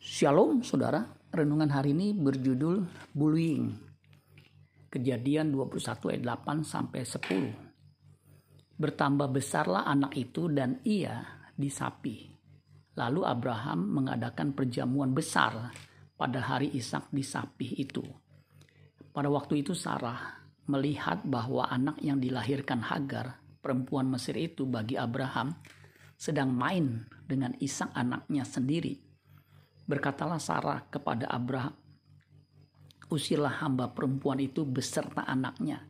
Shalom saudara, renungan hari ini berjudul bullying. Kejadian 21 ayat 8 sampai 10. Bertambah besarlah anak itu dan ia disapi. Lalu Abraham mengadakan perjamuan besar pada hari Ishak disapi itu. Pada waktu itu Sarah melihat bahwa anak yang dilahirkan Hagar, perempuan Mesir itu bagi Abraham, sedang main dengan Ishak anaknya sendiri Berkatalah Sarah kepada Abraham, usirlah hamba perempuan itu beserta anaknya.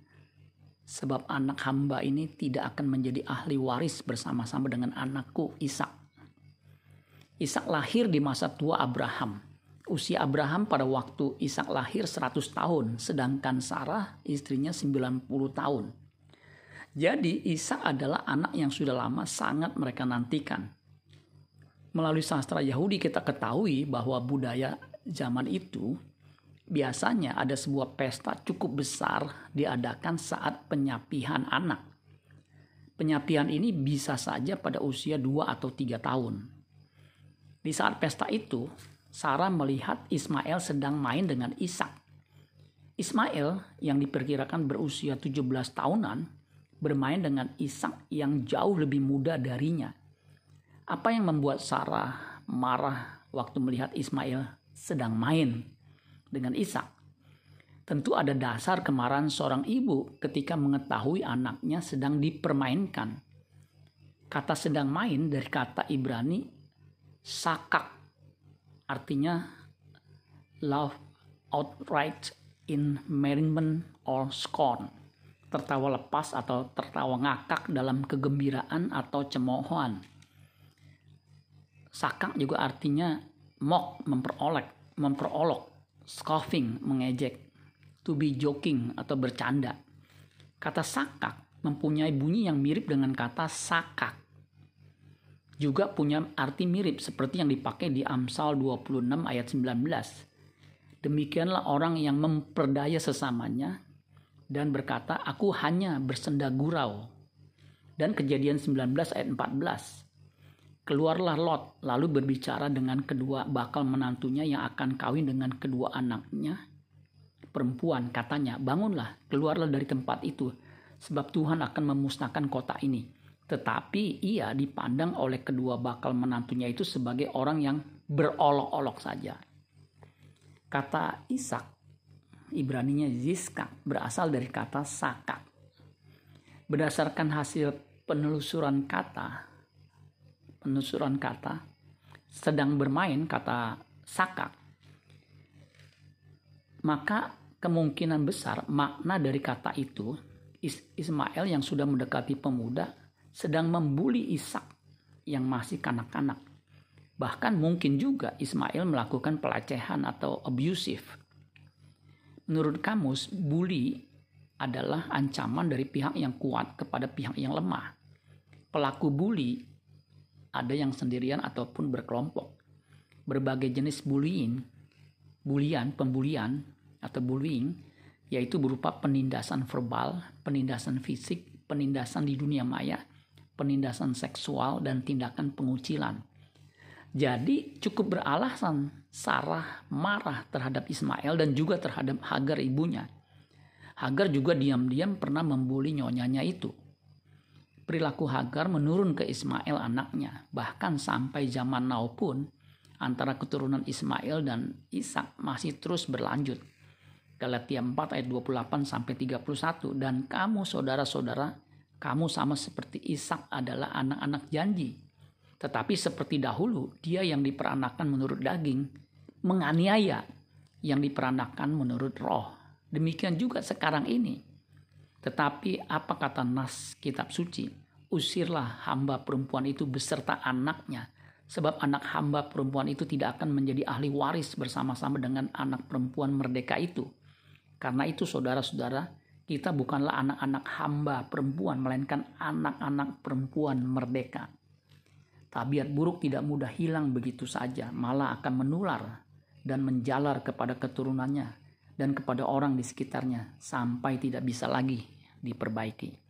Sebab anak hamba ini tidak akan menjadi ahli waris bersama-sama dengan anakku Ishak. Ishak lahir di masa tua Abraham. Usia Abraham pada waktu Ishak lahir 100 tahun, sedangkan Sarah istrinya 90 tahun. Jadi Ishak adalah anak yang sudah lama sangat mereka nantikan melalui sastra Yahudi kita ketahui bahwa budaya zaman itu biasanya ada sebuah pesta cukup besar diadakan saat penyapihan anak. Penyapihan ini bisa saja pada usia 2 atau 3 tahun. Di saat pesta itu, Sarah melihat Ismail sedang main dengan Ishak. Ismail yang diperkirakan berusia 17 tahunan bermain dengan Ishak yang jauh lebih muda darinya. Apa yang membuat Sarah marah waktu melihat Ismail sedang main dengan Ishak? Tentu ada dasar kemarahan seorang ibu ketika mengetahui anaknya sedang dipermainkan. Kata sedang main dari kata Ibrani sakak artinya love outright in merriment or scorn tertawa lepas atau tertawa ngakak dalam kegembiraan atau cemoohan Sakak juga artinya mock, memperolek, memperolok, scoffing, mengejek, to be joking atau bercanda. Kata sakak mempunyai bunyi yang mirip dengan kata sakak. Juga punya arti mirip seperti yang dipakai di Amsal 26 ayat 19. Demikianlah orang yang memperdaya sesamanya dan berkata, aku hanya bersenda gurau. Dan kejadian 19 ayat 14 Keluarlah Lot lalu berbicara dengan kedua bakal menantunya yang akan kawin dengan kedua anaknya. Perempuan katanya, bangunlah, keluarlah dari tempat itu, sebab Tuhan akan memusnahkan kota ini. Tetapi ia dipandang oleh kedua bakal menantunya itu sebagai orang yang berolok-olok saja. Kata Ishak, Ibraninya Ziska, berasal dari kata Saka. Berdasarkan hasil penelusuran kata, penelusuran kata sedang bermain kata saka maka kemungkinan besar makna dari kata itu Ismail yang sudah mendekati pemuda sedang membuli Ishak yang masih kanak-kanak. Bahkan mungkin juga Ismail melakukan pelecehan atau abusive. Menurut kamus bully adalah ancaman dari pihak yang kuat kepada pihak yang lemah. Pelaku bully ada yang sendirian ataupun berkelompok. Berbagai jenis bullying, bulian, pembulian atau bullying yaitu berupa penindasan verbal, penindasan fisik, penindasan di dunia maya, penindasan seksual dan tindakan pengucilan. Jadi cukup beralasan Sarah marah terhadap Ismail dan juga terhadap Hagar ibunya. Hagar juga diam-diam pernah membuli nyonyanya itu perilaku Hagar menurun ke Ismail anaknya. Bahkan sampai zaman now pun antara keturunan Ismail dan Ishak masih terus berlanjut. Galatia 4 ayat 28 sampai 31 dan kamu saudara-saudara kamu sama seperti Ishak adalah anak-anak janji. Tetapi seperti dahulu dia yang diperanakan menurut daging menganiaya yang diperanakan menurut roh. Demikian juga sekarang ini. Tetapi apa kata nas kitab suci? Usirlah hamba perempuan itu beserta anaknya. Sebab anak hamba perempuan itu tidak akan menjadi ahli waris bersama-sama dengan anak perempuan merdeka itu. Karena itu saudara-saudara, kita bukanlah anak-anak hamba perempuan, melainkan anak-anak perempuan merdeka. Tabiat buruk tidak mudah hilang begitu saja, malah akan menular dan menjalar kepada keturunannya dan kepada orang di sekitarnya sampai tidak bisa lagi diperbaiki.